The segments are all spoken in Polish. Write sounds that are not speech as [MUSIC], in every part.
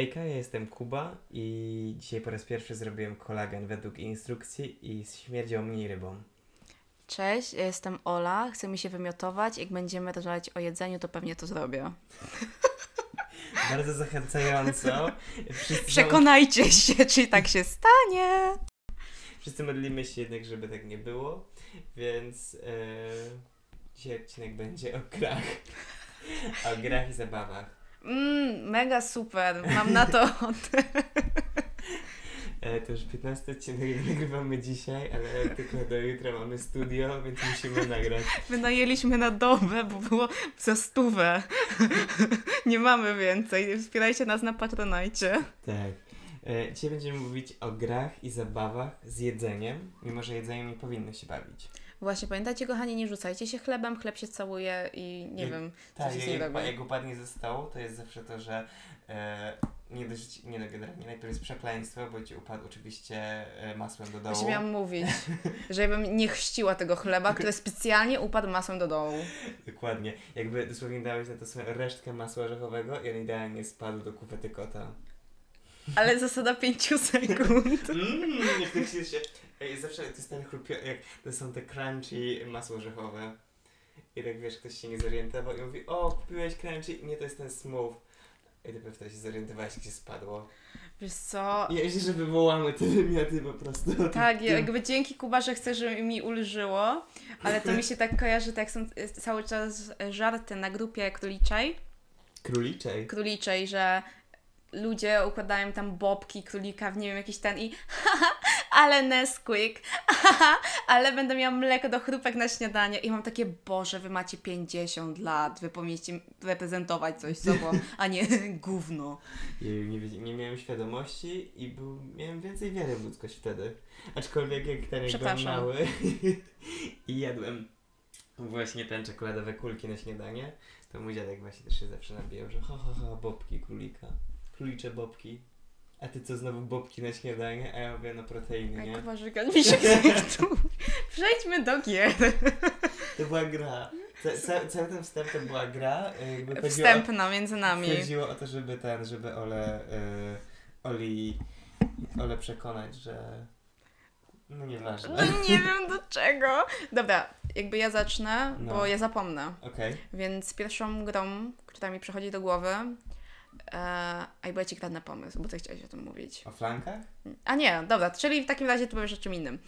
Hejka, ja jestem Kuba i dzisiaj po raz pierwszy zrobiłem kolagen według instrukcji i śmierdział mniej rybą. Cześć, ja jestem Ola, chcę mi się wymiotować. Jak będziemy rozmawiać o jedzeniu, to pewnie to zrobię. [LAUGHS] Bardzo zachęcająco. Wszyscy, Przekonajcie się, czy tak się stanie. wszyscy modlimy się jednak, żeby tak nie było, więc e, dzisiaj odcinek będzie o grach. O grach i zabawach. Mmm, mega super, mam na to [LAUGHS] ochotę. E, to już 15 odcinek nagrywamy dzisiaj, ale tylko do jutra mamy studio, więc musimy nagrać. Wynajęliśmy na dobę, bo było za stówę. Nie mamy więcej. Wspierajcie nas na Patronajcie. Tak. E, dzisiaj będziemy mówić o grach i zabawach z jedzeniem, mimo że jedzeniem nie powinno się bawić. Właśnie, pamiętajcie kochani, nie rzucajcie się chlebem, chleb się całuje i nie Jak- wiem, co Tak, się jak, robi. jak upadnie ze stołu, to jest zawsze to, że e, nie dość, nie no generalnie, najpierw jest przekleństwo, bo ci upadł oczywiście e, masłem do dołu. Właśnie miałam mówić, [LAUGHS] że ja bym nie chrzciła tego chleba, który specjalnie upadł masłem do dołu. Dokładnie. Jakby dosłownie dałeś na to resztkę masła orzechowego i on idealnie spadł do kuwety kota. Ale zasada 5 sekund. Mmm, jak tak się... się ej, zawsze to jest ten chrupio... jak to są te crunchy masło orzechowe. I tak wiesz, ktoś się nie zorientował i mówi, o, kupiłeś crunchy? Nie, to jest ten smooth. I dopiero wtedy się zorientowałeś, gdzie spadło. Wiesz co? Ja myślę, że wywołamy te wymioty po prostu. Tak, jakby dzięki Kuba, że chcę, żeby mi ulżyło, ale to mi się tak kojarzy, tak są y, cały czas żarty na grupie króliczej, Króliczej. króliczej, że ludzie układają tam bobki królika w nie wiem jakiś ten i haha, [LAUGHS] ale Nesquik, haha, [LAUGHS] ale będę miała mleko do chrupek na śniadanie i mam takie, Boże, wy macie 50 lat, wy powinniście reprezentować coś sobą, a nie [LAUGHS] gówno. Ja nie, nie miałem świadomości i był, miałem więcej wiary w ludzkość wtedy. Aczkolwiek jak ten jak byłem mały i jadłem właśnie ten czekoladowe kulki na śniadanie, to mój dziadek właśnie też się zawsze nabijał, że ha ha ha, bobki królika, królicze bobki. A ty co, znowu bobki na śniadanie? A ja mówię, no proteiny, nie? Jak warzykać mi się. [LAUGHS] Przejdźmy do gier. To była gra. Ca, ca, cały ten wstęp to była gra. y, Jakby Wstępna między nami. chodziło o to, żeby ten, żeby Ole, y, Oli, Ole przekonać, że no nieważne. No nie wiem do czego. Dobra, jakby ja zacznę, No. bo ja zapomnę. Okej. Więc pierwszą grą, która mi przychodzi do głowy, a i bo ja ci kradnę pomysł, bo ty chciałeś o tym mówić. O flankach? A nie, dobra, czyli w takim razie ty powiesz o czym innym.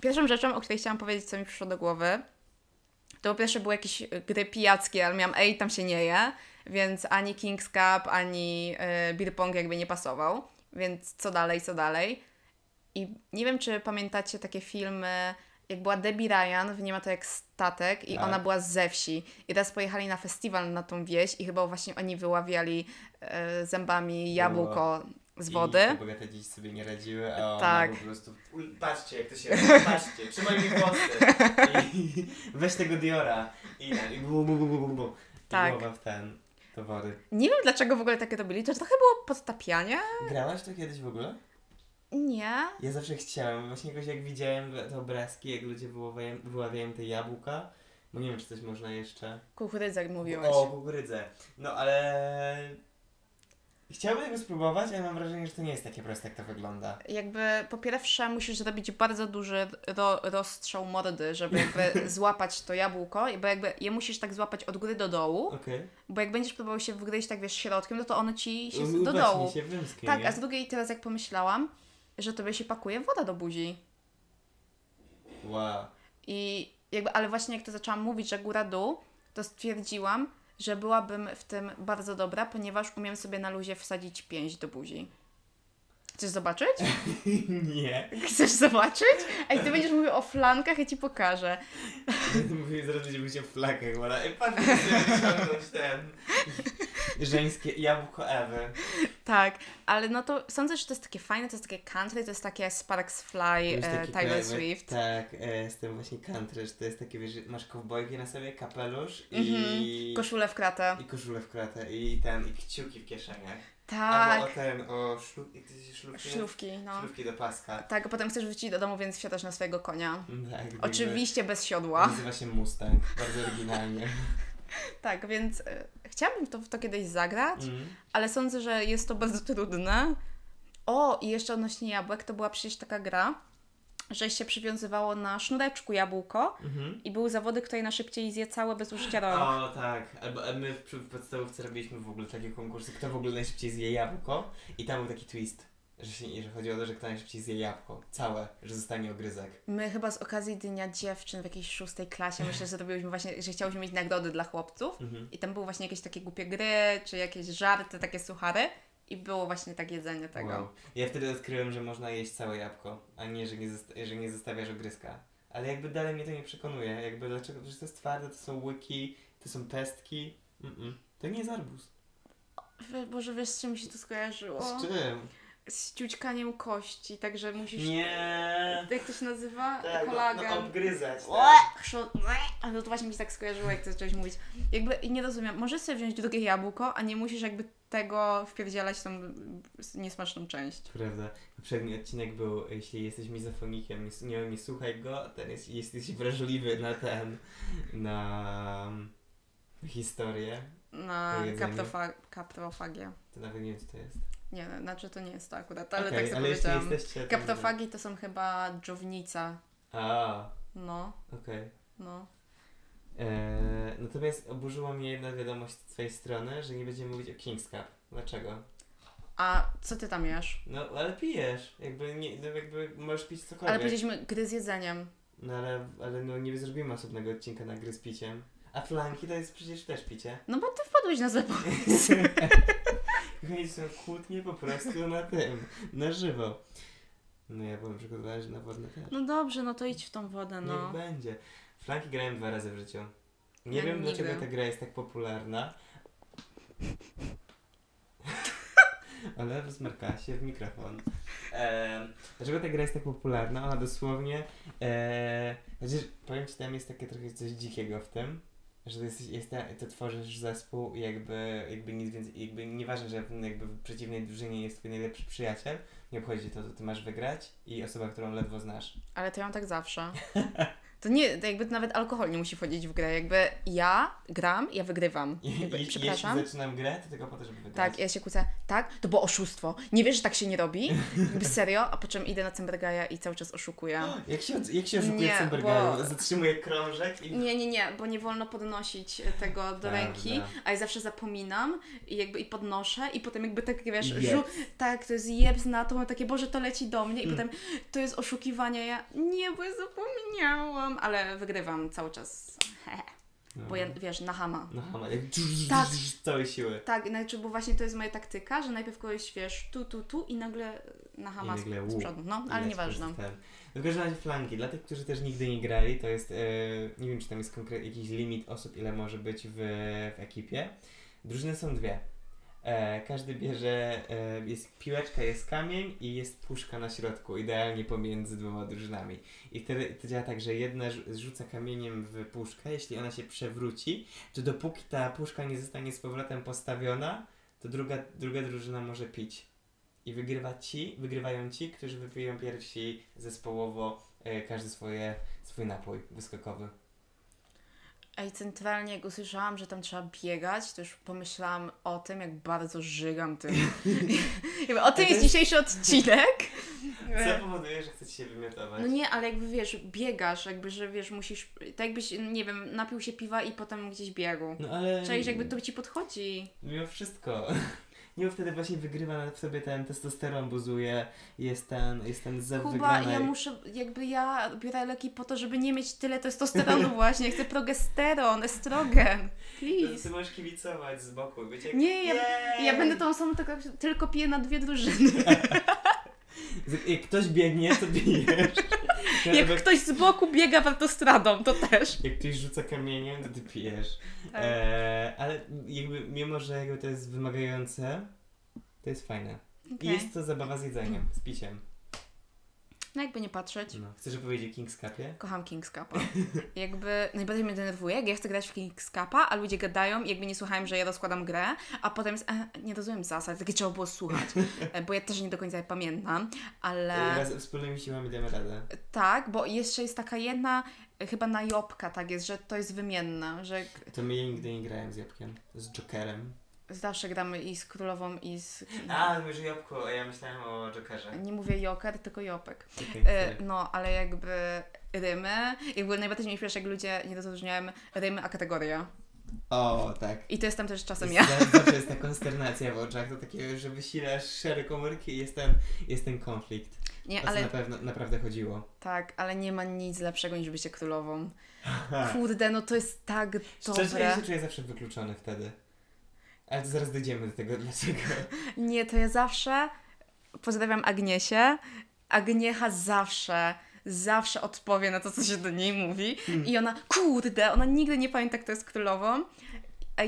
Pierwszą rzeczą, o której chciałam powiedzieć, co mi przyszło do głowy, to po pierwsze były jakieś gry pijackie, ale miałam, ej, tam się nie je, więc ani King's Cup, ani y, Beer Pong jakby nie pasował, więc co dalej, co dalej. I nie wiem, czy pamiętacie takie filmy, jak była Debbie Ryan, w Nie ma to jak statek i Tak. ona była ze wsi. I teraz pojechali na festiwal na tą wieś i chyba właśnie oni wyławiali y, zębami jabłko z I wody. te bogate dzieci sobie nie radziły, a Tak. po prostu "Ul, patrzcie jak to się robi, patrzcie, trzymaj mi włosy i weź tego Diora i, i bu, bu, bu, bu, bu, bu. I Tak. głowa w ten, towory. Nie wiem dlaczego w ogóle takie robili. To trochę było podtapianie? Grałaś to kiedyś w ogóle? Nie. Ja zawsze chciałem, właśnie jakoś jak widziałem te obrazki, jak ludzie wyławiają, wyławiają te jabłka, bo nie wiem czy coś można jeszcze. Kukurydzę mówiłeś. O, kukurydzę. No ale... Chciałbym tego spróbować, ale mam wrażenie, że to nie jest takie proste jak to wygląda. Jakby po pierwsze musisz zrobić bardzo duży ro, rozstrzał mordy, żeby jakby [LAUGHS] złapać to jabłko, bo jakby je musisz tak złapać od góry do dołu, Okej. bo jak będziesz próbował się wgryźć tak wiesz środkiem, no to ono ci się No do dołu. się wymsknie, Tak, nie? a z drugiej teraz jak pomyślałam, że tobie się pakuje woda do buzi. Wow. I jakby, ale właśnie jak to zaczęłam mówić, że góra dół, to stwierdziłam, że byłabym w tym bardzo dobra, ponieważ umiem sobie na luzie wsadzić pięść do buzi. Chcesz zobaczyć? [LAUGHS] nie. Chcesz zobaczyć? Ej, ty będziesz mówił o flankach, ja ci pokażę. [LAUGHS] Mówię, zaraz będzie mówić o flakach. Ej, patrz, ten... Żeńskie jabłko Ewy. Tak, ale no to sądzę, że to jest takie fajne, to jest takie country, to jest takie Sparks Fly, e, Taylor Swift. Tak, e, z tym właśnie country, że to jest takie, wiesz, że masz kowbojki na sobie, kapelusz Mhm. i... Koszulę w kratę. I koszulę w kratę i ten, i kciuki w kieszeniach. Tak, Albo o ten, o się szlufki? szlówki, no. Szlufki do paska. Tak, a potem chcesz wrócić do domu, więc wsiadasz na swojego konia. Tak, Oczywiście bez siodła. Nazywa się Mustang, bardzo oryginalnie. [LAUGHS] Tak, więc e, chciałabym to, w to kiedyś zagrać, Mm. ale sądzę, że jest to bardzo trudne. O, i jeszcze odnośnie jabłek, to była przecież taka gra, że się przywiązywało na sznureczku jabłko Mhm. i były zawody, kto je najszybciej zje całe bez użycia rąk. O tak, albo a my w, w podstawówce robiliśmy w ogóle takie konkursy, kto w ogóle najszybciej zje jabłko i tam był taki twist, że, się, że chodziło o to, że kto najszybciej zje jabłko, całe, że zostanie ogryzek. My chyba z okazji Dnia Dziewczyn w jakiejś szóstej klasie, myślę, że robiłyśmy właśnie, że chciałyśmy mieć nagrody dla chłopców Mhm. i tam były właśnie jakieś takie głupie gry, czy jakieś żarty, takie suchary i było właśnie tak jedzenie tego. Wow. Ja wtedy odkryłem, że można jeść całe jabłko, a nie, że nie, zosta- że nie zostawiasz ogryzka. Ale jakby dalej mnie to nie przekonuje. Jakby dlaczego? Przecież to jest twarde, to są łyki, to są pestki. Mm-mm. To nie jest arbuz. Boże, wiesz z czym mi się to skojarzyło? Z czym? Z ciućkaniem kości, także musisz... Nie. Jak to się nazywa? Tak, no, Kolagen. no obgryzać. Tak. Łe! Ale to właśnie mi się tak skojarzyło, jak zacząłeś mówić. Jakby nie rozumiem, możesz sobie wziąć drugie jabłko, a nie musisz jakby tego wpierdzielać tą niesmaczną część. Prawda. Poprzedni odcinek był, jeśli jesteś mizofonikiem, nie, nie, słuchaj go, ten jest, jesteś wrażliwy na ten, na um, historię. Na kaptofa- kaptofagię. To nawet nie wiem, co to jest. Nie, znaczy to nie jest to akurat, ale Okej, tak sobie ale powiedziałam. Kaptofagi to są chyba dżownica. A, No, okej. no. Eee, natomiast oburzyła mnie jedna wiadomość z twojej strony, że nie będziemy mówić o King's Cup. Dlaczego? A co ty tam jesz? No, ale pijesz. Jakby, nie, no, jakby możesz pić cokolwiek. Ale powiedzieliśmy gry z jedzeniem. No ale, ale no, nie zrobimy osobnego odcinka na gry z piciem. A flanki to jest przecież też picie. No bo ty wpadłeś na pomysł. [LAUGHS] Są kłótnie po prostu na tym, na żywo. No ja byłem przygotowany, że na wodne też. No dobrze, no to idź w tą wodę, no. Niech będzie. Flanki grałem dwa razy w życiu. Nie Ja wiem nigdy. dlaczego ta gra jest tak popularna. [LAUGHS] Ale rozmarkała się w mikrofon. Dlaczego ta gra jest tak popularna? Ona dosłownie. E, chociaż powiem ci, tam jest takie trochę coś dzikiego w tym. Że to, jest, jest to tworzysz zespół i jakby, jakby nic więcej, jakby nieważne, że jakby w przeciwnej drużynie jest twój najlepszy przyjaciel, nie obchodzi to, to ty masz wygrać i osoba, którą ledwo znasz. Ale to ja mam tak zawsze. [LAUGHS] To nie, to jakby nawet alkohol nie musi wchodzić w grę. Jakby ja gram, ja wygrywam. Jakby, i, przepraszam. Jeśli zaczynam grę, to tylko po to, żeby wygrać. Tak, ja się kłócę, tak, to było oszustwo. Nie wiesz, że tak się nie robi? Jakby serio, a po czym idę na Cembergaja i cały czas oszukuję. [GASPS] Jak się, jak się oszukuje Sembergaju? bo- Zatrzymuje krążek i... Nie, nie, nie, bo nie wolno podnosić tego do Prawda. ręki, a ja zawsze zapominam i jakby i podnoszę i potem jakby tak, wiesz, żu- tak, to jest jebs na to, mam takie, Boże, to leci do mnie i Mm. potem to jest oszukiwanie, ja nie, bo ja zapomniałam, ale wygrywam cały czas, No. bo ja, wiesz, na hama. No hama, jak Tak. z całej siły. Tak, znaczy, bo właśnie to jest moja taktyka, że najpierw kogoś, wiesz, tu, tu, tu i nagle na hama I z, nagle z łup. przodu, no, ale nieważne. W każdym razie flanki. Dla tych, którzy też nigdy nie grali, to jest, e, nie wiem czy tam jest konkretny jakiś limit osób, ile może być w, w ekipie. Drużyny są dwie. E, każdy bierze, e, jest piłeczka, jest kamień i jest puszka na środku, idealnie pomiędzy dwoma drużynami. I wtedy to działa tak, że jedna rzu- rzuca kamieniem w puszkę, jeśli ona się przewróci, to dopóki ta puszka nie zostanie z powrotem postawiona, to druga, druga drużyna może pić. I wygrywa ci, wygrywają ci, którzy wypiją pierwsi zespołowo e, każdy swoje, swój napój wyskokowy. Ej, centralnie jak usłyszałam, że tam trzeba biegać, to już pomyślałam o tym, jak bardzo żygam tym. [LAUGHS] O tym jest jest- dzisiejszy odcinek. Co powoduje, że chcecie się wymiotować? No nie, ale jakby wiesz, biegasz, jakby, że wiesz, musisz, tak jakbyś, nie wiem, napił się piwa i potem gdzieś biegł. No ale... Cześć, jakby to ci podchodzi. Mimo wszystko. Mimo wtedy właśnie wygrywa w sobie ten testosteron, buzuje, jest ten, jest ten zew Kuba, wygranej. ja muszę, jakby ja biorę leki po to, żeby nie mieć tyle testosteronu [LAUGHS] właśnie. Chcę progesteron, estrogen. Please. Ty możesz kibicować z boku, wiecie? jak- Nie, ja, ja będę tą osobą, tylko, tylko piję na dwie drużyny. [LAUGHS] Jak ktoś biegnie, to bijesz. Jak ktoś z boku biega autostradą, to też. jak ktoś rzuca kamieniem, to ty pijesz. Tak. E, ale jakby, mimo że jakby to jest wymagające, to jest fajne. I Okej. jest to zabawa z jedzeniem, z piciem. No jakby nie patrzeć. No. Chcesz opowiedzieć o King's Cupie? Kocham King's Cupa. [LAUGHS] Jakby najbardziej mnie denerwuje, jak ja chcę grać w King's Cupa, a ludzie gadają, jakby nie słuchałem, że ja rozkładam grę, a potem jest, e, nie rozumiem zasad, takie trzeba było słuchać, [LAUGHS] e, bo ja też nie do końca je pamiętam, ale Raz wspólnymi siłami damy radę. tak, bo jeszcze jest taka jedna chyba na Jobka tak jest, że to jest wymienne, że To my nigdy nie grałem z Jabłkiem. Z Jokerem. Zawsze gramy i z królową i z... A, mówisz o Jabłku, a ja myślałem o Jokerze. Nie mówię Joker, tylko Jopek. Okay, E, no, ale jakby rymy, jakby najbardziej mnie śmieszy, jak ludzie nie rozróżniają rymy a kategoria. O, tak. I to jestem też czasem Jest- ja. za- Zawsze jest ta konsternacja w oczach, to takie, że wysilasz szare komórki i jest ten, jest ten konflikt. Nie, O co ale na pewno, naprawdę chodziło. tak, ale nie ma nic lepszego niż bycie królową. [LAUGHS] Kurde, no to jest tak Szczerze, ja dobre. się czuję zawsze wykluczony wtedy. Ale to zaraz dojdziemy do tego, dlaczego. [LAUGHS] Nie, to ja zawsze pozdrawiam Agniesię. Agniecha zawsze, zawsze odpowie na to, co się do niej mówi. Hmm. I ona, kurde, ona nigdy nie pamięta, kto jest królową.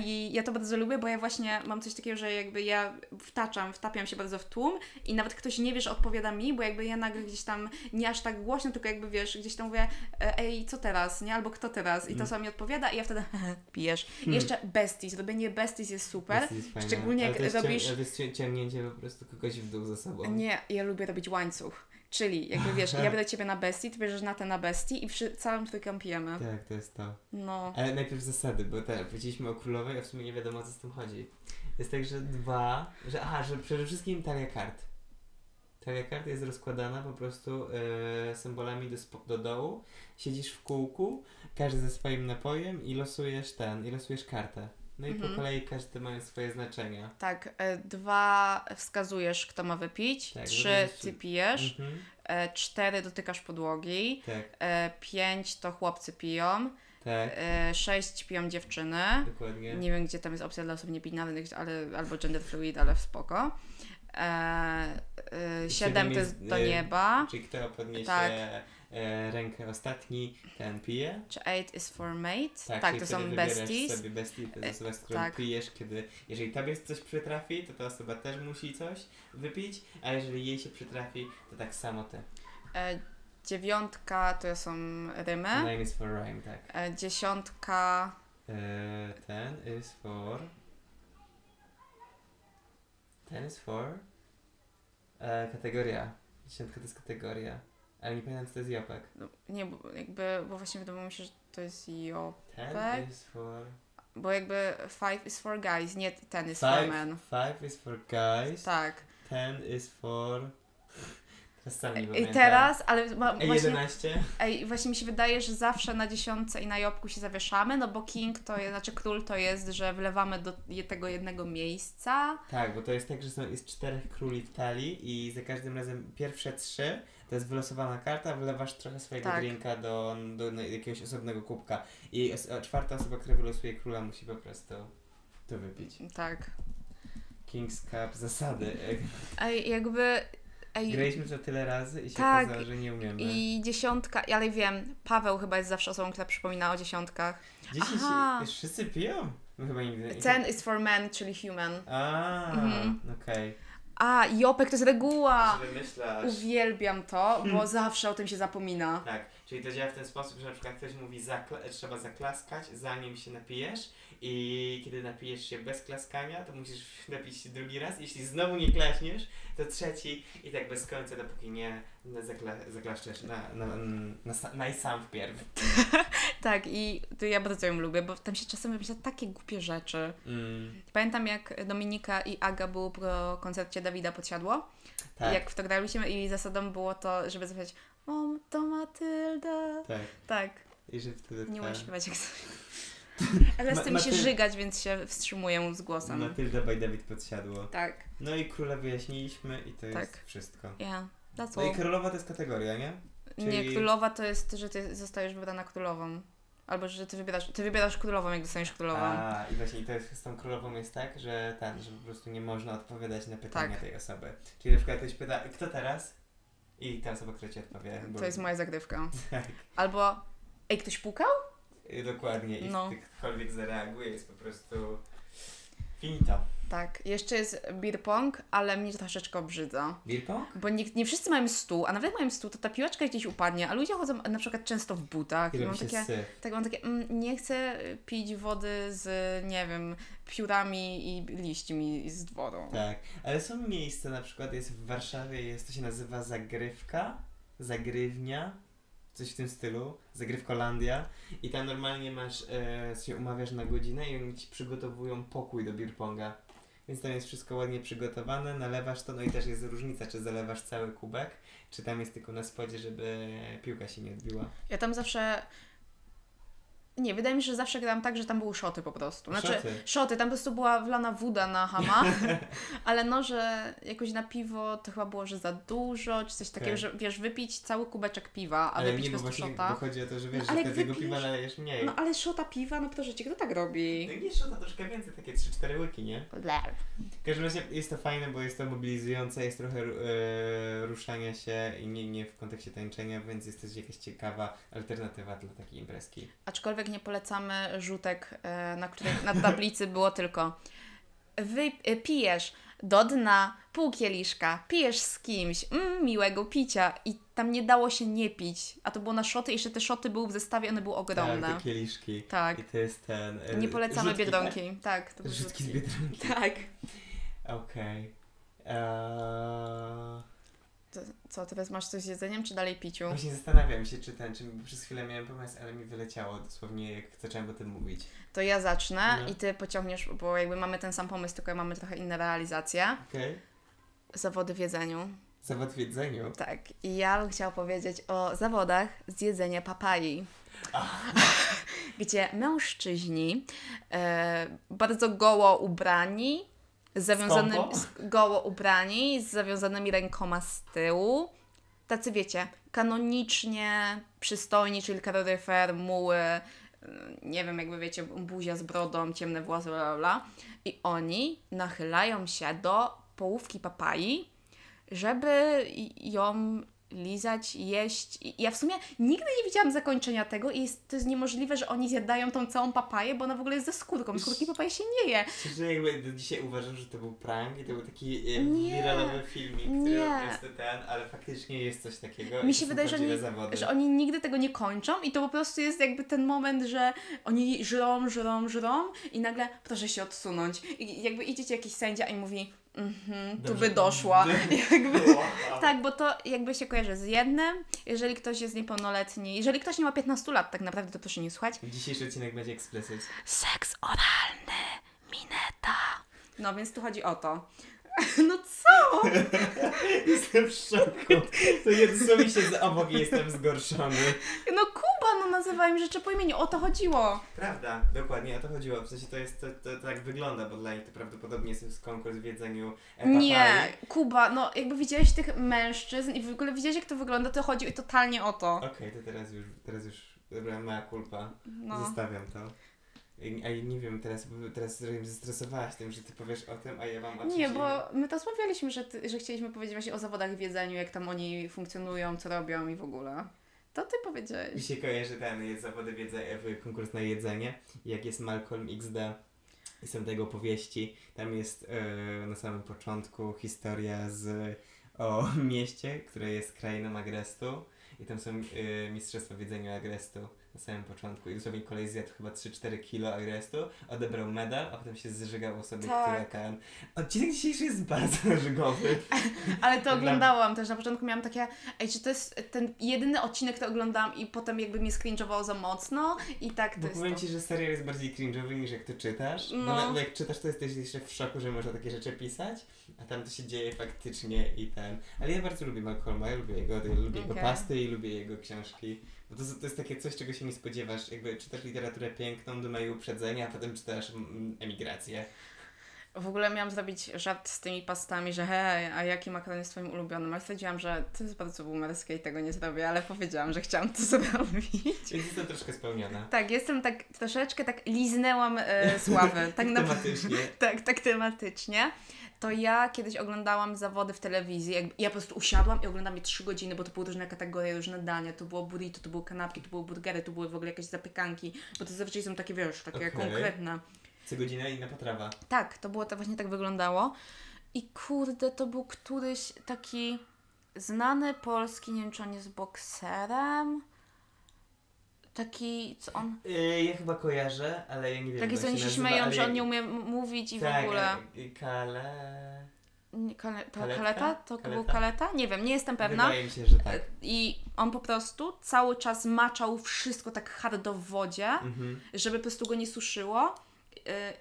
I ja to bardzo lubię, bo ja właśnie mam coś takiego, że jakby ja wtaczam, wtapiam się bardzo w tłum i nawet ktoś nie wie, że odpowiada mi, bo jakby ja nagle gdzieś tam, nie aż tak głośno, tylko jakby wiesz, gdzieś tam mówię, e, ej, co teraz, nie? Albo kto teraz? I to Mm. samo mi odpowiada i ja wtedy [LAUGHS] pijesz. I jeszcze besties, robienie besties jest super. Jest- jest. Szczególnie jak robisz- ciągnięcie po prostu kogoś w dół za sobą. Nie, ja lubię robić łańcuch. Czyli jakby wiesz, ja [LAUGHS] będę ciebie na bestii, ty bierzesz na te na bestii i przy całym trójką pijemy. Tak, to jest to. No. Ale najpierw zasady, bo tak, powiedzieliśmy o królowej, a w sumie nie wiadomo o co z tym chodzi. Jest tak, że dwa, że aha, że przede wszystkim talia kart. Talia kart jest rozkładana po prostu e, symbolami do, do dołu. Siedzisz w kółku, każdy ze swoim napojem i losujesz ten, i losujesz kartę. No i Mhm. po kolei każdy ma swoje znaczenia. Tak, e, dwa wskazujesz, kto ma wypić, Tak, trzy również- ty pijesz, Mhm, e, cztery dotykasz podłogi, tak, e, pięć to chłopcy piją, tak, e, sześć piją dziewczyny. dokładnie. Nie wiem, gdzie tam jest opcja dla osób niebinarnych, ale albo gender fluid, ale w spoko. E, e, siedem to jest do e, nieba. Czyli kto podniesie Tak. E, rękę ostatni, ten pije. Czy eight is for mate? Tak, Tak, to są besties. sobie bestie, to jest osoba, z którą tak. pijesz, kiedy, jeżeli tobie coś przytrafi, to ta osoba też musi coś wypić, a jeżeli jej się przytrafi, to tak samo ty. E, dziewiątka to są rymy. Nine is for rhyme, tak. E, dziesiątka. E, ten is for... Ten is for... E, kategoria. Dziesiątka to jest kategoria. Ale nie pamiętam, co to jest jopek. No, nie, bo jakby, bo właśnie wydawało mi się, że to jest jo. Ten is for... Bo jakby five is for guys, nie ten is for Five, men. five is for guys. Tak. Ten is for... Teraz sam nie I teraz, ale ma, właśnie, 11? ej, właśnie mi się wydaje, że zawsze na dziesiątce i na jobku się zawieszamy, no bo king to jest, znaczy król to jest, że wlewamy do tego jednego miejsca. Tak, bo to jest tak, że są, jest czterech króli w talii i za każdym razem pierwsze trzy to jest wylosowana karta, wlewasz trochę swojego Tak. drinka do, do, jakiegoś osobnego kubka i os- a czwarta osoba, która wylosuje króla musi po prostu to wypić. Tak. King's Cup, zasady. [LAUGHS] Ej, jakby, ej, Graliśmy to tyle razy i się Tak, okazało, że nie umiemy. i dziesiątka, ale wiem, Paweł chyba jest zawsze osobą, która przypomina o dziesiątkach. Dziesięć, Aha. wszyscy piją? Chyba nigdy nie. Ten is for men, czyli human. A, Mhm. okej. A, Jopek to jest reguła! Wymyślasz. Uwielbiam to, bo zawsze o tym się zapomina. Tak, czyli to działa w ten sposób, że na przykład ktoś mówi zakla- trzeba zaklaskać zanim się napijesz i kiedy napijesz się bez klaskania, to musisz napić się drugi raz. Jeśli znowu nie klaśniesz, to trzeci i tak bez końca, dopóki nie zakla- zaklaszczesz na, na, na, na, na sam wpierw. [LAUGHS] Tak, i to ja bardzo ją lubię, bo tam się czasem wymyśla takie głupie rzeczy. Mm, Pamiętam jak Dominika i Aga było pro koncercie Dawida Podsiadło. tak, Jak w to graliśmy i zasadą było to, żeby zaśpiewać O, to Matylda. tak. Tak, I że wtedy nie umiem śpiewać jak [LAUGHS] Ale chce mi się żygać, więc się wstrzymuję z głosem. Matylda by Dawid podsiadło. Tak, No i króla wyjaśniliśmy i to jest Tak. wszystko. ja. That's No i all. królowa to jest kategoria, nie? Nie, czyli- królowa to jest, że ty zostajesz wybrana królową. Albo że ty wybierasz, ty wybierasz królową, jak dostaniesz królową. A, i właśnie i to jest z tą królową jest tak, że ten, że po prostu nie można odpowiadać na pytania Tak. tej osoby. Czyli na przykład ktoś pyta, kto teraz? I ta osoba, która ci odpowie. bo- To jest moja zagrywka. [LAUGHS] Tak, Albo, ej, ktoś pukał? i dokładnie. I no. ktokolwiek zareaguje, jest po prostu finito. Tak, jeszcze jest beer pong, ale mnie to troszeczkę obrzydza. Beer pong? Bo nie, nie wszyscy mają stół, a nawet mają stół, to ta piłeczka gdzieś upadnie, a ludzie chodzą na przykład często w butach. I mam takie, syf. tak, mam takie, mm, nie chcę pić wody z, nie wiem, piórami i liśćmi z dworu. Tak, ale są miejsca, na przykład jest w Warszawie, jest, to się nazywa zagrywka, zagrywnia coś w tym stylu, Zagrywkolandia i tam normalnie masz, e, się umawiasz na godzinę i oni ci przygotowują pokój do beer ponga. Więc tam jest wszystko ładnie przygotowane, nalewasz to, no i też jest różnica, czy zalewasz cały kubek, czy tam jest tylko na spodzie, żeby piłka się nie odbiła. Ja tam zawsze. Nie, wydaje mi się, że zawsze grałam tak, że tam były szoty po prostu. Znaczy, Szoty? szoty, tam po prostu była wlana woda na hama, [LAUGHS] ale no, że jakoś na piwo to chyba było, że za dużo, czy coś takiego, Okej. że wiesz, wypić cały kubeczek piwa, a Ale wypić nie, po prostu szota. bo chodzi o to, że wiesz, No, że wypijesz- piwa nalejesz mniej. No ale szota piwa, no proszę cię, kto tak robi? No nie szota troszkę więcej, takie 3-4 łyki, nie? Ble. W każdym razie jest to fajne, bo jest to mobilizujące, jest trochę e, ruszania się i nie, nie w kontekście tańczenia, więc jest też jakaś ciekawa alternatywa dla takiej imprezki. Aczkolwiek nie polecamy rzutek, e, na których na tablicy było tylko wy, e, pijesz do dna pół kieliszka, pijesz z kimś, mm, miłego picia i tam nie dało się nie pić, a to było na szoty, jeszcze te szoty były w zestawie, one były ogromne. Tak, te kieliszki. Tak. I to jest ten... e, Nie polecamy rzutki, Biedronki. Tak, to Tak? były Rzutki z rzutki. Biedronki. [LAUGHS] Tak. Okej. Eee, To, co, teraz masz coś z jedzeniem, czy dalej piciu? Właśnie zastanawiam się, czy ten, czy przez chwilę miałem pomysł, ale mi wyleciało dosłownie, jak zacząłem o tym mówić. To ja zacznę No. i ty pociągniesz, bo jakby mamy ten sam pomysł, tylko mamy trochę inne realizacje. Okej? Zawody w jedzeniu. Zawód w jedzeniu. Tak, i ja bym chciała powiedzieć o zawodach z jedzenia papai. [LAUGHS] Gdzie mężczyźni e, bardzo goło ubrani, z zawiązanymi, Skąpo? z, goło ubrani, z zawiązanymi rękoma z tyłu. Tacy wiecie, kanonicznie przystojni, czyli kaloryfer, muły, e, nie wiem, jakby wiecie, buzia z brodą, ciemne włosy, bla, bla, bla. I oni nachylają się do połówki papai, żeby ją lizać, jeść. I ja w sumie nigdy nie widziałam zakończenia tego i jest, to jest niemożliwe, że oni zjadają tą całą papaję, bo ona w ogóle jest ze skórką. Skórki papaji się nie je. Szczerze jakby do dzisiaj uważam, że to był prank i to był taki e, Nie. wiralowy filmik, Nie. który po prostu ten, ale faktycznie jest coś takiego. Mi się wydaje, że oni, zawody. że oni nigdy tego nie kończą i to po prostu jest jakby ten moment, że oni żrą, żrą, żrą i nagle proszę się odsunąć. I jakby idzie ci jakiś sędzia i mówi mhm, tu by doszła. [LAUGHS] jakby, tak, bo to jakby się kojarzy z jednym, jeżeli ktoś jest niepełnoletni, jeżeli ktoś nie ma 15 lat tak naprawdę, to proszę nie słuchać. Dzisiejszy odcinek będzie eksplicit. Seks oralny, mineta. No więc tu chodzi o to. [LAUGHS] No co? [LAUGHS] Jestem w szoku. To dosłownie siedzę obok i jestem zgorszony. No Kuba, no nazywaj mi rzeczy po imieniu, o to chodziło. Prawda, dokładnie o to chodziło. W sensie to jest, to, to, to tak wygląda, bo dla nich to prawdopodobnie jest konkurs w jedzeniu e, Nie. Kuba, no jakby widziałeś tych mężczyzn i w ogóle widziałeś jak to wygląda, to chodzi totalnie o to. Okej, to teraz już, teraz już, dobra, moja kulpa. No. Zostawiam to. A nie wiem, teraz, teraz zestresowałaś tym, że ty powiesz o tym, a ja mam o czymś Nie, bo my to rozmawialiśmy, że, ty, że chcieliśmy powiedzieć właśnie o zawodach w jedzeniu, jak tam oni funkcjonują, co robią i w ogóle. To ty Mi powiedziałeś. się kojarzy ten, jest zawody w konkurs na jedzenie, jak jest Malcolm XD i są tego opowieści. Tam jest e, na samym początku historia z o [LAUGHS] mieście, które jest krainą Agrestu i tam są e, mistrzostwa w jedzeniu Agrestu na samym początku i dosłownie kolej zjadł chyba 3-4 kilo Agrestu, odebrał medal, a potem się zżygał sobie, Tak. które ten... Odcinek dzisiejszy jest bardzo [LAUGHS] żygowy. [LAUGHS] Ale to oglądałam też, na początku miałam takie, ej, czy to jest ten jedyny odcinek, który oglądałam i potem jakby mnie skringowało za mocno i tak to Bo jest powiem to. Ci, że serial jest bardziej cringe'owy niż jak to czytasz. No. Bo, jak czytasz, to jesteś jeszcze w szoku, że można takie rzeczy pisać, a tam to się dzieje faktycznie i ten. Ale ja bardzo lubię Malcolma, ja lubię jego, lubię jego Okej. pasty i lubię jego książki. Bo to, to jest takie coś, czego się nie spodziewasz. Jakby czytasz literaturę piękną, dumę i uprzedzenia, a potem czytasz mm, emigrację. W ogóle miałam zrobić żart z tymi pastami, że hej, a jaki makaron jest twoim ulubionym? Ale stwierdziłam, że to jest bardzo boomerskie i tego nie zrobię, ale powiedziałam, że chciałam to [LAUGHS] zrobić. Więc jestem troszkę spełniona. Tak, jestem tak troszeczkę tak liznęłam e, sławy. [LAUGHS] Tak, Tematycznie. [LAUGHS] tak, tak tematycznie. To ja kiedyś oglądałam zawody w telewizji. Jakby, ja po prostu usiadłam i oglądałam je trzy godziny, bo to były różne kategorie, różne dania. To było burrito, to były kanapki, to były burgery, to były w ogóle jakieś zapiekanki. Bo to zazwyczaj są takie, wiesz, takie Okej. konkretne. Co godzina inna potrawa. Tak, to było to właśnie tak wyglądało. I kurde, to był któryś taki znany polski, nie wiem czy on jest bokserem. Taki, co on. Yy, ja chyba kojarzę, ale ja nie wiem Taki, co oni się nazywa, śmieją, ale że on nie umie m- mówić i w tak, ogóle. e, Kale... Nie, Kale, to Kaletka? kaleta? To był Kaleta? kaleta? Nie wiem, nie jestem pewna. Wydaje mi się, że tak. I On po prostu cały czas maczał wszystko tak hardo w wodzie, Mhm. żeby po prostu go nie suszyło.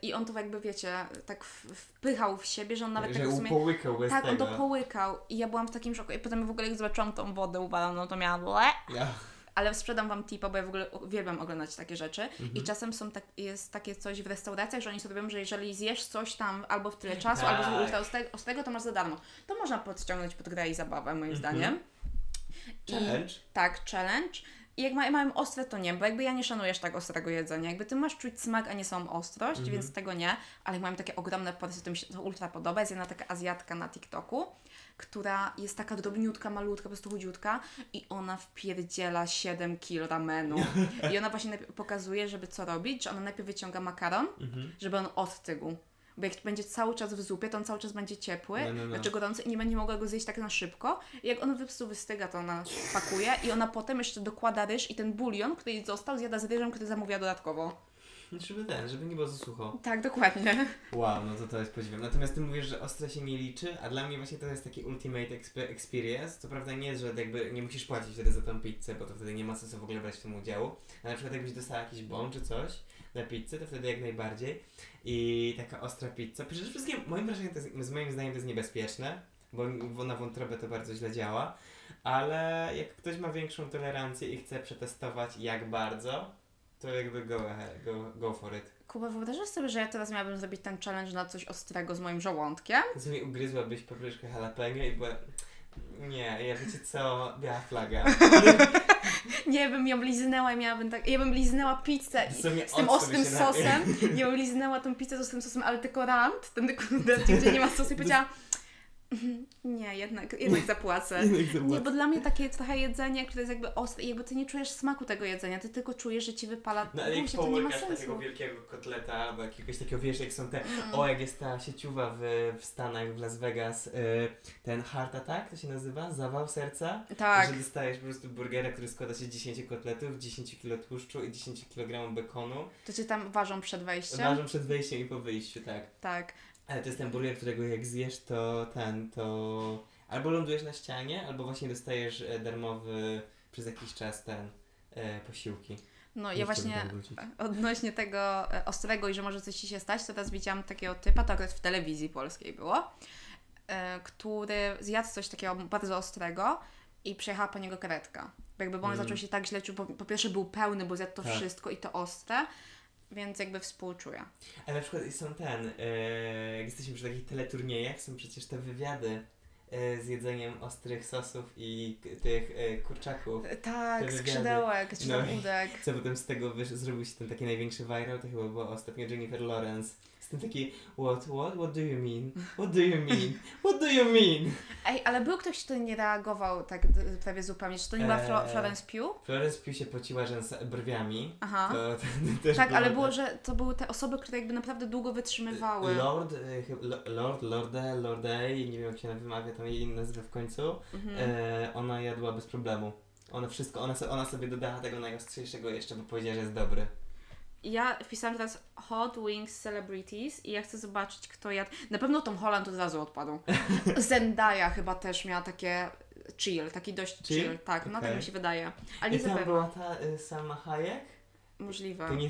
I on to jakby, wiecie, tak wpychał w siebie, że on nawet że tak w sumie... upołykał bez Tak, on tego. to połykał i ja byłam w takim szoku. I potem w ogóle jak zobaczyłam tą wodę uwaloną, to miałam ble. Ja. Ale sprzedam wam tipa, bo ja w ogóle uwielbiam oglądać takie rzeczy. Mhm. I czasem są tak, jest takie coś w restauracjach, że oni sobie robią, że jeżeli zjesz coś tam albo w tyle czasu, Tak. albo z ultra ostrego, ostrego, to masz za darmo. To można podciągnąć pod grę i zabawę, moim Mhm. zdaniem. I- Challenge. tak, challenge. I jak ma, mają ostre, to nie, bo jakby ja nie szanuję aż tak ostrego jedzenia. Jakby ty masz czuć smak, a nie samą ostrość, Mhm. więc tego nie. Ale jak mają takie ogromne porcje, to mi się to ultra podoba. Jest jedna taka Azjatka na TikToku, która jest taka drobniutka, malutka, po prostu chudziutka i ona wpierdziela 7 kg ramenu. [LAUGHS] I ona właśnie pokazuje, żeby co robić, że ona najpierw wyciąga makaron, Mhm. żeby on ostygł. Bo jak będzie cały czas w zupie, to on cały czas będzie ciepły, No, no, no. znaczy gorący i nie będzie mogła go zjeść tak na szybko. I jak on po prostu wystyga, to ona pakuje i ona potem jeszcze dokłada ryż i ten bulion, który został, zjada z ryżem, który zamówiła dodatkowo. Żeby ten, żeby nie było za sucho. Tak, dokładnie. Wow, no to to jest podziwem. Natomiast ty mówisz, że ostre się nie liczy, a dla mnie właśnie to jest taki ultimate expe- experience. Co prawda nie, że jakby nie musisz płacić wtedy za tą pizzę, bo to wtedy nie ma sensu w ogóle brać w tym udziału. A na przykład jakbyś dostała jakiś bon czy coś na pizzę, to wtedy jak najbardziej. I taka ostra pizza. Przede wszystkim moim wrażeniem, to jest, z moim zdaniem to jest niebezpieczne, bo na wątrobę to bardzo źle działa. Ale jak ktoś ma większą tolerancję i chce przetestować jak bardzo, to jakby go, ahead, go, go for it. Kuba, wyobrażasz sobie, że ja teraz miałabym zrobić ten challenge na coś ostrego z moim żołądkiem? Co mi ugryzłabyś papryczkę jalapeno i była... Nie, ja wiecie co? Biała flaga. [LAUGHS] [LAUGHS] Nie bym ją liznęła i miałabym tak... Ja bym liznęła pizzę i z tym ostrym sosem. Ja bym liznęła tą pizzę z ostrym sosem, ale tylko rant, ten kurde, gdzie nie ma sosu i powiedziała... "Mhm, Nie, jednak, [LAUGHS] jednak zapłacę. Nie, bo dla mnie takie trochę jedzenie, które jest jakby ostre jakby ty nie czujesz smaku tego jedzenia, ty tylko czujesz, że ci wypala No ale jak to nie ma połykasz takiego sensu. wielkiego kotleta albo jakiegoś takiego, wiesz, jak są te... Mm. O, jak jest ta sieciuwa w, w Stanach, w Las Vegas, y, ten heart attack, to się nazywa? Zawał serca? Tak, Że dostajesz po prostu burgera, który składa się z 10 kotletów, 10 kg tłuszczu i 10 kg bekonu. to cię tam ważą przed wejściem. Ważą przed wejściem i po wyjściu, tak. Tak. Ale to jest ten burger, którego jak zjesz, to ten, to albo lądujesz na ścianie, albo właśnie dostajesz e, darmowy przez jakiś czas ten e, posiłki. No ja właśnie odnośnie tego e, ostrego i że może coś ci się stać, to teraz widziałam takiego typa, to akurat w telewizji polskiej było, e, który zjadł coś takiego bardzo ostrego i przyjechała po niego karetka. Jakby bo on Mm. zaczął się tak źle czuć, po, po pierwsze był pełny, bo zjadł to Tak. wszystko i to ostre, więc jakby współczuję. Ale na przykład są ten, jak jesteśmy przy takich teleturniejach, są przecież te wywiady e, z jedzeniem ostrych sosów i tych e, kurczaków. Tak, skrzydełek, czy No udek. Co potem z tego wysz, zrobił się ten taki największy viral, to chyba była ostatnio Jennifer Lawrence. Tym taki, what, what, what do you mean? What do you mean? What do you mean? [LAUGHS] Ej, ale był ktoś, kto nie reagował tak prawie zupełnie. Czy to nie była Flo- Eee. Florence Pugh? Florence Pugh się pociła brwiami. Aha. To, to, też Tak, ale tak. było, że to były te osoby, które jakby naprawdę długo wytrzymywały. Lord, e, Lord, Lorde, Lordej, nie wiem jak się wymawia tam jej nazwę w końcu. Mhm. E, ona jadła bez problemu. Ona wszystko, ona, ona sobie dodała tego najostrzejszego jeszcze, bo powiedziała, że jest dobry. Ja wpisałam teraz Hot Wings Celebrities i ja chcę zobaczyć, kto jadł. Na pewno Tom Holland od razu odpadł. [LAUGHS] Zendaya chyba też miała takie chill, taki dość chill. Chill? Tak, no tak mi się wydaje. Ale I nie tam zapewne. była ta y, sama Hayek? Możliwe. To nie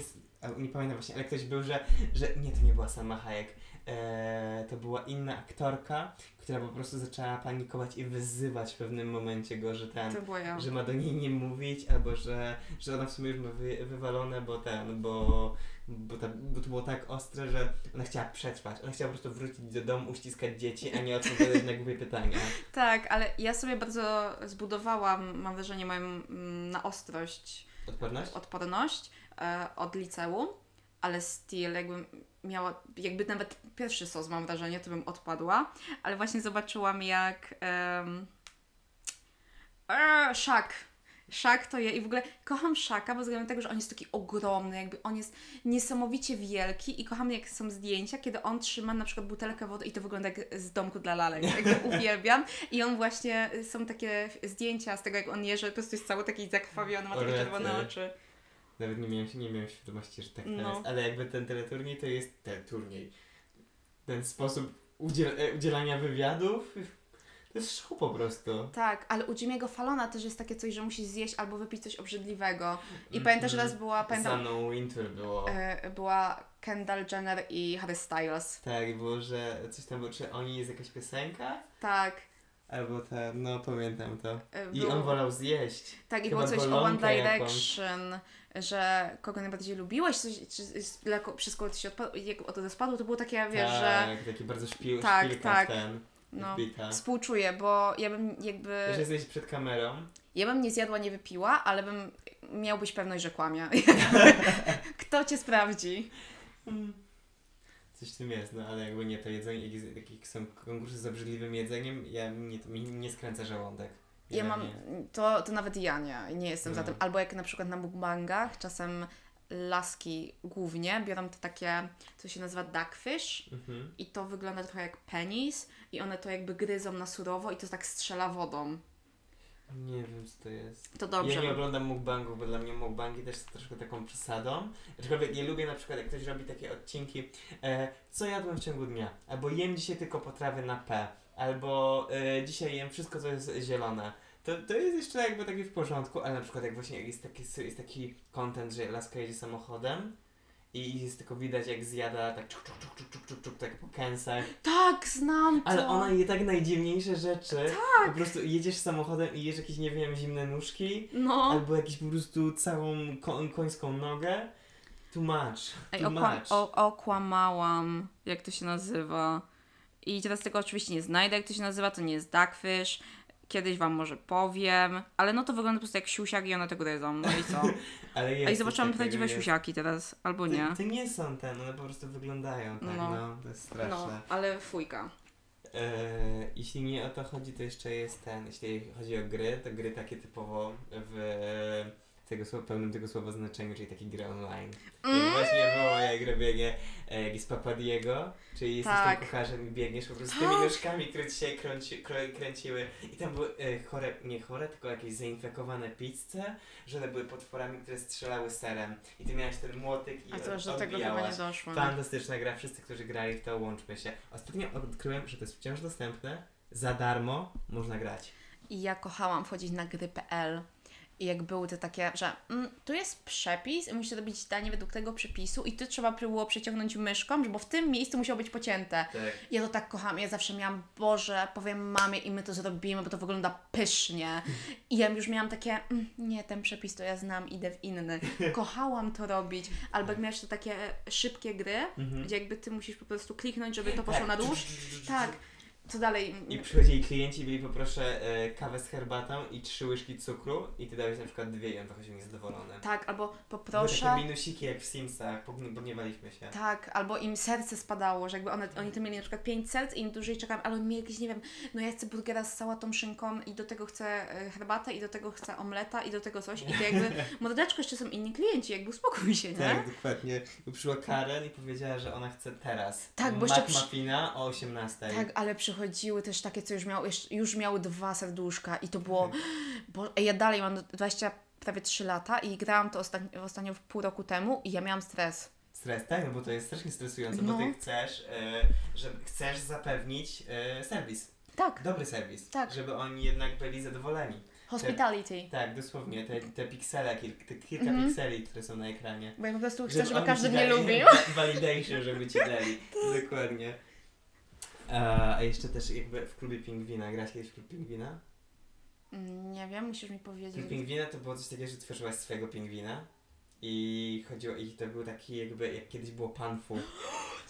nie pamiętam właśnie, ale ktoś był, że, że nie, to nie była sama Hayek. E, to była inna aktorka, która po prostu zaczęła panikować i wyzywać w pewnym momencie go, że ten, ja. że ma do niej nie mówić, albo że, że ona w sumie już ma wy, wywalone, bo ten, bo, bo, ta, bo to było tak ostre, że ona chciała przetrwać. Ona chciała po prostu wrócić do domu, uściskać dzieci, a nie odpowiadać na głupie pytania. [LAUGHS] Tak, ale ja sobie bardzo zbudowałam, mam wrażenie, moją mm, na ostrość Odporność? odporność e, od liceum, ale still jakbym miała, jakby nawet pierwszy sos mam wrażenie, to bym odpadła, ale właśnie zobaczyłam jak um, Szak. Szak to je i w ogóle kocham Szaka, bo względem tego, że on jest taki ogromny, jakby on jest niesamowicie wielki i kocham jak są zdjęcia, kiedy on trzyma na przykład butelkę wody i to wygląda jak z domku dla lalek, [LAUGHS] jakby uwielbiam i on właśnie, są takie zdjęcia z tego jak on je, że po prostu jest cały taki zakrwawiony, ma takie czerwone oczy. Nawet nie miałem, nie miałem świadomości, że tak No. jest. Ale jakby ten teleturniej to jest teleturniej. Ten sposób udziel, e, udzielania wywiadów To jest szok po prostu. Tak, ale u Jimmy'ego Fallona też jest takie coś, że musisz zjeść albo wypić coś obrzydliwego. I Mhm. pamiętasz, raz była, pamiętam, Anną Winter było. e, była Kendall Jenner i Harry Styles. Tak, było, że coś tam było, czy oni jest jakaś piosenka? Tak. Albo te, no pamiętam to. e, I było- on wolał zjeść. Tak, i było coś o One golonkę jakąś. Że kogo najbardziej lubiłeś, coś, czy z- dla przez kogo ty się od tego spadło, to było takie, wiesz, że tak, taki bardzo szpil, Tak, szpilka tak. ten. no, wbita. współczuję, bo ja bym jakby, Wiesz, jesteś przed kamerą. ja bym nie zjadła, nie wypiła, ale bym miał być pewność, że kłamie. [LAUGHS] Kto cię sprawdzi? Coś w tym jest, no ale jakby nie to jedzenie, jak, jest, jak są konkursy z obrzydliwym jedzeniem, ja mnie to mi nie skręca żołądek. Ja mam, nie. to, to nawet ja nie, nie jestem za No. tym. Albo jak na przykład na mukbangach, czasem laski głównie biorą te takie, co się nazywa duckfish Mhm. i to wygląda trochę jak penis i one to jakby gryzą na surowo i to tak strzela wodą. Nie wiem co to jest. To dobrze. Ja nie oglądam mukbangów, bo dla mnie mukbangi też są troszkę taką przesadą. Aczkolwiek ja lubię na przykład, jak ktoś robi takie odcinki, e, co jadłem w ciągu dnia, albo jem dzisiaj tylko potrawy na P, albo e, dzisiaj jem wszystko, co jest zielone. To, to jest jeszcze jakby taki w porządku, ale na przykład jak właśnie jest taki, jest taki content, że laska jedzie samochodem i jest tylko widać jak zjada tak czuk, czuk, czuk, czuk, czuk, czuk, czuk tak po kęsach. Tak, znam to. Ale ona je tak najdziwniejsze rzeczy. Tak. Po prostu jedziesz samochodem i jesz jakieś, nie wiem, zimne nóżki. No. Albo jakieś po prostu całą ko- końską nogę. Too much. Ej, Too okła- much. o, okłamałam, jak to się nazywa. I teraz tego oczywiście nie znajdę, jak to się nazywa, to nie jest duckfish. Kiedyś Wam może powiem, ale no to wygląda po prostu jak siusiak i one tego gryzą, no i co? [LAUGHS] Ale jest A i zobaczyłam prawdziwe jest. siusiaki teraz, albo nie. to nie są ten, one po prostu wyglądają tak, No. no. to jest straszne. No, ale fujka. E, jeśli nie o to chodzi, to jeszcze jest ten, jeśli chodzi o gry, to gry takie typowo w tego słowa, pełnym tego słowa znaczeniu, czyli takie gry online. Mm. Właśnie było jak robienie e, jak z Papadiego, czyli jesteś Tak. tym kucharzem i biegniesz po prostu z tymi [GASPS] nóżkami, które ci się kręci, krę- kręciły i tam były e, chore, nie chore, tylko jakieś zainfekowane pizze, że one były potworami, które strzelały serem i ty miałeś ten młotyk i A to już do tego chyba nie doszło. Fantastyczna gra, wszyscy, którzy grali w to, łączmy się. Ostatnio odkryłem, że to jest wciąż dostępne, za darmo można grać. I ja kochałam wchodzić na gry.pl i jak były te takie, że mm, tu jest przepis i musicie robić danie według tego przepisu i tu trzeba było przeciągnąć myszką, bo w tym miejscu musiało być pocięte. Tak. Ja to tak kocham. Ja zawsze miałam, Boże, powiem mamie i my to zrobimy, bo to wygląda pysznie. I ja już miałam takie, mm, nie, ten przepis to ja znam, idę w inny. [LAUGHS] Kochałam to robić. Albo jak miałeś to takie szybkie gry, Mhm. gdzie jakby ty musisz po prostu kliknąć, żeby to poszło na dłuż. Tak. Co dalej? I przychodzili klienci i byli poproszę e, kawę z herbatą i trzy łyżki cukru i ty dałeś na przykład dwie i on wychodził niezadowolony. Tak, albo Były poproszę. takie minusiki jak w Simsach, pogn- pogniewaliśmy się. Tak, albo im serce spadało, że jakby one, oni to mieli na przykład pięć serc i im dłużej czekam, ale oni mieli jakieś, nie wiem, no ja chcę burgera z sałatą, szynką i do tego chcę e, herbatę i do tego chcę omleta i do tego coś i to jakby, [LAUGHS] mordeczko, jeszcze są inni klienci, jakby uspokój się, nie? Tak, dokładnie. Bo przyszła Karen i powiedziała, że ona chce teraz. Tak, bo jeszcze przy- McMuffina o 18. Tak, ale przychodziły też takie, co już miały, już miały dwa serduszka i to było, Tak. bo ja dalej mam 20, prawie 3 lata i grałam to ostatnio, ostatnio pół roku temu i ja miałam stres. Stres, tak, no bo to jest strasznie stresujące, No. bo ty chcesz, e, że chcesz zapewnić e, serwis. Tak, Dobry serwis. Tak. Żeby oni jednak byli zadowoleni. hospitality. Tak, dosłownie, te, te piksele, te kilka Mhm. pikseli, które są na ekranie. Bo ja po prostu chcę, żeby oni każdy mnie lubił. [LAUGHS] Validation, żeby ci dali. [LAUGHS] Dokładnie. A, a jeszcze też jakby w klubie pingwina, grać kiedyś w klub pingwina? Mm, Nie wiem, musisz mi powiedzieć. Klub pingwina to było coś takiego, że tworzyłaś swojego pingwina. I chodziło, i to był taki jakby, jak kiedyś było panfu. [GASPS]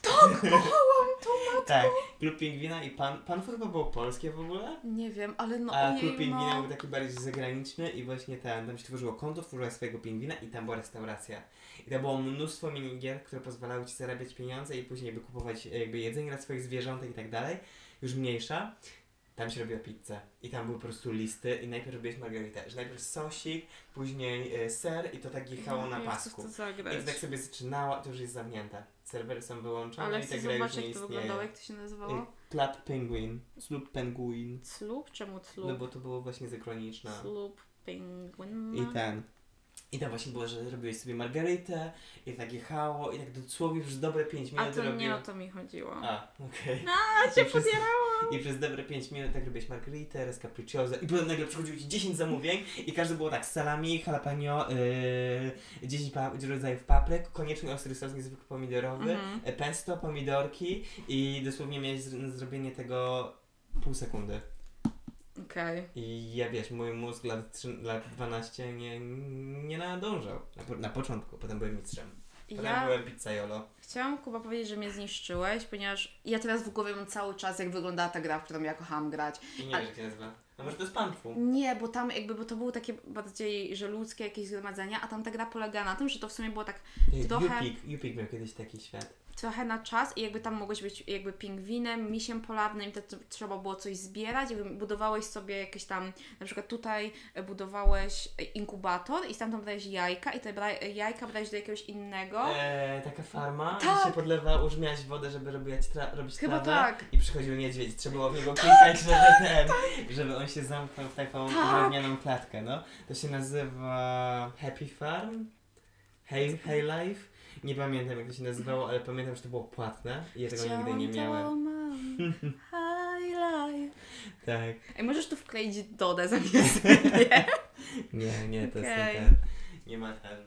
Tak, kochałam [LAUGHS] to. Tak, klub pingwina i pan, panfu chyba było polskie w ogóle? Nie wiem, ale no A klub pingwina no. był taki bardziej zagraniczny i właśnie tam, tam się tworzyło konto, tworzyłaś swojego pingwina i tam była restauracja. I tam było mnóstwo minigier, które pozwalały ci zarabiać pieniądze i później by kupować jakby jedzenie dla swoich zwierzątek i tak dalej. Już mniejsza. Tam się robiła pizzę. I tam były po prostu listy i najpierw robiłeś margaritę, że najpierw sosik, później e, ser i to tak jechało na pasku. to I to tak sobie zaczynało, to już jest zamknięte. Serwery są wyłączone Ale i chcę ta gra już zobaczyć, nie jak to istnieje. wyglądało, jak to się nazywało. Y, Club Penguin. Sloop Penguin. Club? Czemu No bo to było właśnie zagraniczne. Club Penguin. I ten. I tam właśnie było, że robiłeś sobie margaritę i tak jechało i tak dosłownie już dobre 5 A minut to robiło. nie o to mi chodziło. A, okej. A, cię To przez- podjerało! I przez dobre 5 minut tak robiłeś margaritę, raz capricciosa i potem nagle przychodziło ci 10 zamówień i każdy było tak salami, jalapeno, yy, 10 pa- rodzajów papryk, koniecznie ostry sos niezwykły pomidorowy, Mhm. e, pesto, pomidorki i dosłownie miałeś zrobienie tego pół sekundy. Okej. I ja wiesz, mój mózg lat, 3, lat 12 nie, nie nadążał. Na, na początku, potem byłem mistrzem. Potem Ja byłem pizzaiolo. chciałam Kuba powiedzieć, że mnie zniszczyłeś, ponieważ ja teraz w głowie mam cały czas, jak wyglądała ta gra, w którą ja kochałam grać. I nie wiem, jak się nazywa. A może to jest panfu? Nie, bo tam jakby, bo to było takie bardziej, że ludzkie jakieś zgromadzenia, a tam ta gra polega na tym, że to w sumie było tak trochę- Jupik, Jupik miał kiedyś taki świat. Trochę na czas i jakby tam mogłeś być jakby pingwinem, misiem polarnym i to, trzeba było coś zbierać, jakby budowałeś sobie jakieś tam, na przykład tutaj e, budowałeś e, inkubator i stamtąd brałeś jajka i te bra- e, jajka brałeś do jakiegoś innego. E, taka farma, Tak. się podlewa, użmiałaś wodę, żeby robić, tra- robić Chyba trawę. tak. I przychodził niedźwiedź, trzeba było w niego klikać, żeby ten, żeby on się zamknął w taką Tak. drewnianą klatkę, no. To się nazywa Happy Farm? Hey, hey Life? Nie pamiętam jak to się nazywało, ale pamiętam, że to było płatne i ja tego nigdy nie Chciałam miałem. mam. High life. [LAUGHS] Tak. Ej, możesz tu wkleić Dodę zamiast [LAUGHS] mnie. Nie, nie, to jest Okej. nie ten. Nie ma ten.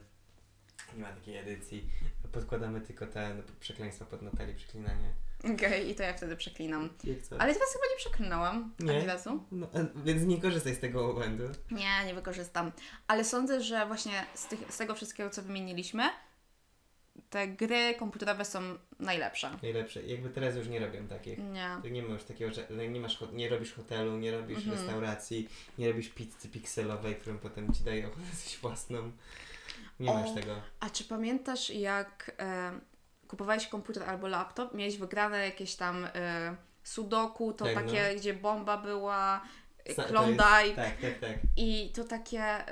Nie ma takiej edycji. Podkładamy tylko ten przekleństwa pod Natalii przeklinanie. Okej, i to ja wtedy przeklinam. Ale teraz chyba nie przeklinałam. Nie. Ani razu. No, e, więc nie korzystaj z tego błędu. Nie, nie wykorzystam. Ale sądzę, że właśnie z, tych, z tego wszystkiego, co wymieniliśmy, te gry komputerowe są najlepsze. Najlepsze. Jakby teraz już nie robią takich. Nie. To Nie ma już takiego, że nie, masz, nie robisz hotelu, nie robisz Mhm. restauracji, nie robisz pizzy pikselowej, którą potem ci dają [LAUGHS] coś własną. Nie O. masz tego. A czy pamiętasz, jak e, kupowałeś komputer albo laptop, miałeś wygrane jakieś tam e, sudoku, to Tak, takie, gdzie bomba była, Klondike tak, tak, tak. i to takie e,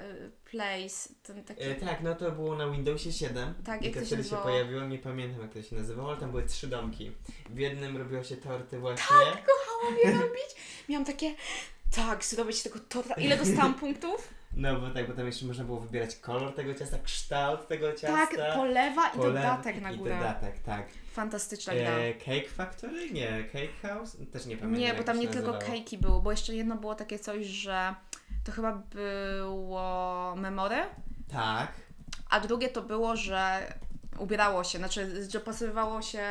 place, ten taki... E, tak, no to było na Windowsie 7. Tak, I jak to się wtedy się pojawiło, nie pamiętam jak to się nazywało, ale tam były trzy domki. W jednym robiło się torty właśnie. Kochałam je robić. Miałam takie, tak, zrobić tego torta. Ile dostałam punktów? No bo tak, bo tam jeszcze można było wybierać kolor tego ciasta, kształt tego ciasta. Tak, polewa i polew- dodatek na I górę. dodatek, tak. Fantastyczna gra. E, Cake Factory? Nie, Cake House? Też nie pamiętam. Nie, bo tam nie tylko kejki były, bo jeszcze jedno było takie coś, że to chyba było memory, Tak. a drugie to było, że ubierało się, znaczy, że pasowywało się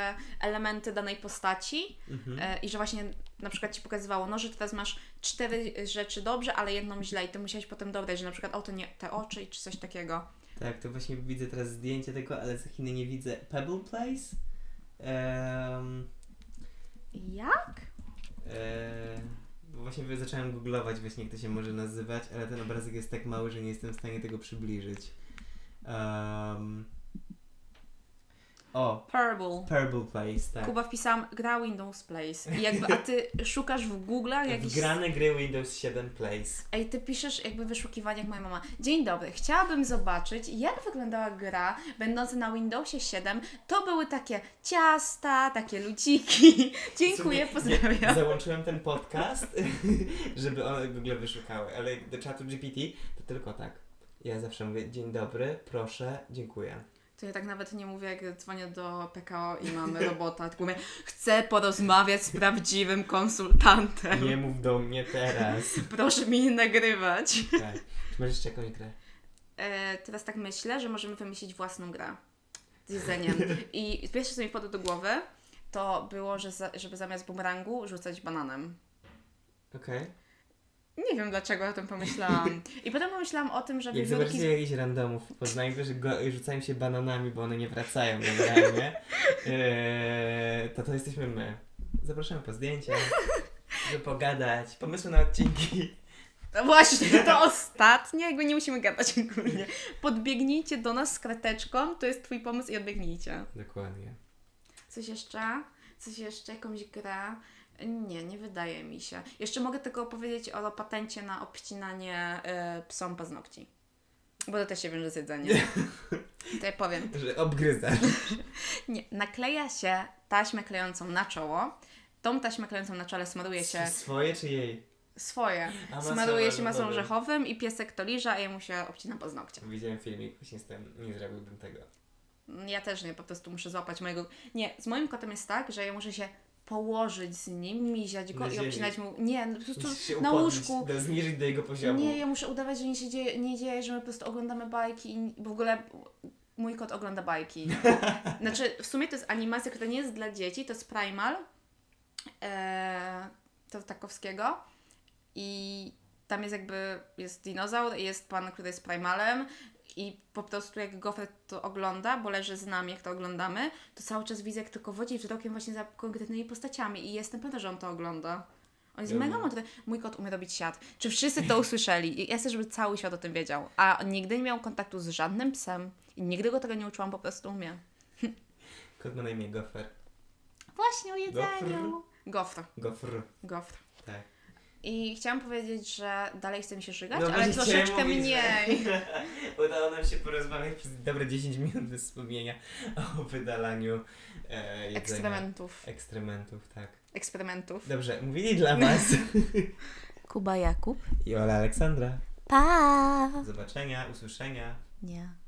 elementy danej postaci Mhm. e, i że właśnie na przykład ci pokazywało, no, że teraz masz cztery rzeczy dobrze, ale jedną źle i ty musiałeś potem dobrać, że na przykład o to nie, te oczy czy coś takiego. Tak, to właśnie widzę teraz zdjęcie tego, ale za Chiny nie widzę. Pebble Place? Jak? e, bo właśnie wy- zacząłem googlować właśnie jak to się może nazywać, ale ten obrazek jest tak mały, że nie jestem w stanie tego przybliżyć. Um, o, Purple. Purple Place, tak. Kuba wpisałam gra Windows Place. I jakby, a ty szukasz w Google jakiś... Wgrane gry Windows 7 Place. Ej, ty piszesz jakby wyszukiwanie jak moja mama. Dzień dobry, chciałabym zobaczyć, jak wyglądała gra będąca na Windowsie 7. To były takie ciasta, takie ludziki. [LAUGHS] Dziękuję, sumie pozdrawiam. Nie, załączyłem ten podcast, [LAUGHS] żeby one Google wyszukały, ale do czatu GPT to tylko tak. Ja zawsze mówię dzień dobry, proszę, dziękuję. To ja tak nawet nie mówię, jak dzwonię do PKO i mamy [LAUGHS] robota, tylko mówię, chcę porozmawiać z prawdziwym konsultantem. Nie mów do mnie teraz. [LAUGHS] Proszę mi nie nagrywać. Tak. Czy masz jeszcze jakąś grę? E, teraz tak myślę, że możemy wymyślić własną grę z jedzeniem. I pierwsze, co mi wpadło do głowy, to było, że za, żeby zamiast bumerangu rzucać bananem. Okej. Nie wiem dlaczego o tym pomyślałam. [LAUGHS] I potem pomyślałam o tym, że Jak wiewiórki... zobaczycie jakichś randomów w Poznaniu, że go, rzucają się bananami, bo one nie wracają generalnie, eee, [LAUGHS] to to jesteśmy my. Zapraszamy po zdjęcia, [LAUGHS] żeby pogadać, pomysły na odcinki. No właśnie, to ostatnie, jakby nie musimy gadać ogólnie. Podbiegnijcie do nas z krateczką, to jest Twój pomysł i odbiegnijcie. Dokładnie. Coś jeszcze? Coś jeszcze? Jakąś grę? Nie, nie wydaje mi się. Jeszcze mogę tylko opowiedzieć o patencie na obcinanie y, psom paznokci. Bo to też się wiąże z jedzeniem. [LAUGHS] To ja powiem. Że obgryzasz. [LAUGHS] Nie, nakleja się taśmę klejącą na czoło. Tą taśmę klejącą na czole smaruje się Swoje czy jej? swoje. A masą Smaruje się masą orzechowym i piesek to liża, a jemu się obcina paznokcie. Widziałem filmik właśnie z tym, nie zrobiłbym tego. Ja też nie, po prostu muszę złapać mojego... Nie, z moim kotem jest tak, że ja muszę się położyć z nim, miziać go Na i ziemi. obcinać mu... Nie, no po prostu na upodlić, łóżku. Zniżyć do jego poziomu. Nie, ja muszę udawać, że nie się dzieje, nie dzieje, że my po prostu oglądamy bajki i w ogóle mój kot ogląda bajki. [LAUGHS] Znaczy, w sumie to jest animacja, która nie jest dla dzieci, to jest Primal e, to Tarkowskiego i tam jest jakby, jest dinozaur i jest pan, który jest Primalem i po prostu jak Gofret to ogląda, bo leży z nami, jak to oglądamy, to cały czas widzę, jak tylko wodzi wzrokiem właśnie za konkretnymi postaciami i jestem pewna, że on to ogląda. On jest Dobra. mega mądry. Mój kot umie robić siat. Czy wszyscy to usłyszeli? I ja chcę, żeby cały świat o tym wiedział. A nigdy nie miał kontaktu z żadnym psem. I nigdy go tego nie uczyłam, po prostu umie. Kot ma na imię Gofer. Właśnie o jedzeniu. Gofr. Gofr. Gofr. Tak. I chciałam powiedzieć, że dalej chce mi się żygać, No ale troszeczkę mówić, mniej. [LAUGHS] Udało nam się porozmawiać przez dobre 10 minut bez wspomnienia o wydalaniu e, jedzenia. Ekstrementów. Ekstrementów, tak. Eksperymentów. Dobrze, mówili dla Was [LAUGHS] Kuba Jakub. i Ola Aleksandra. Pa! Do zobaczenia, usłyszenia. Nie.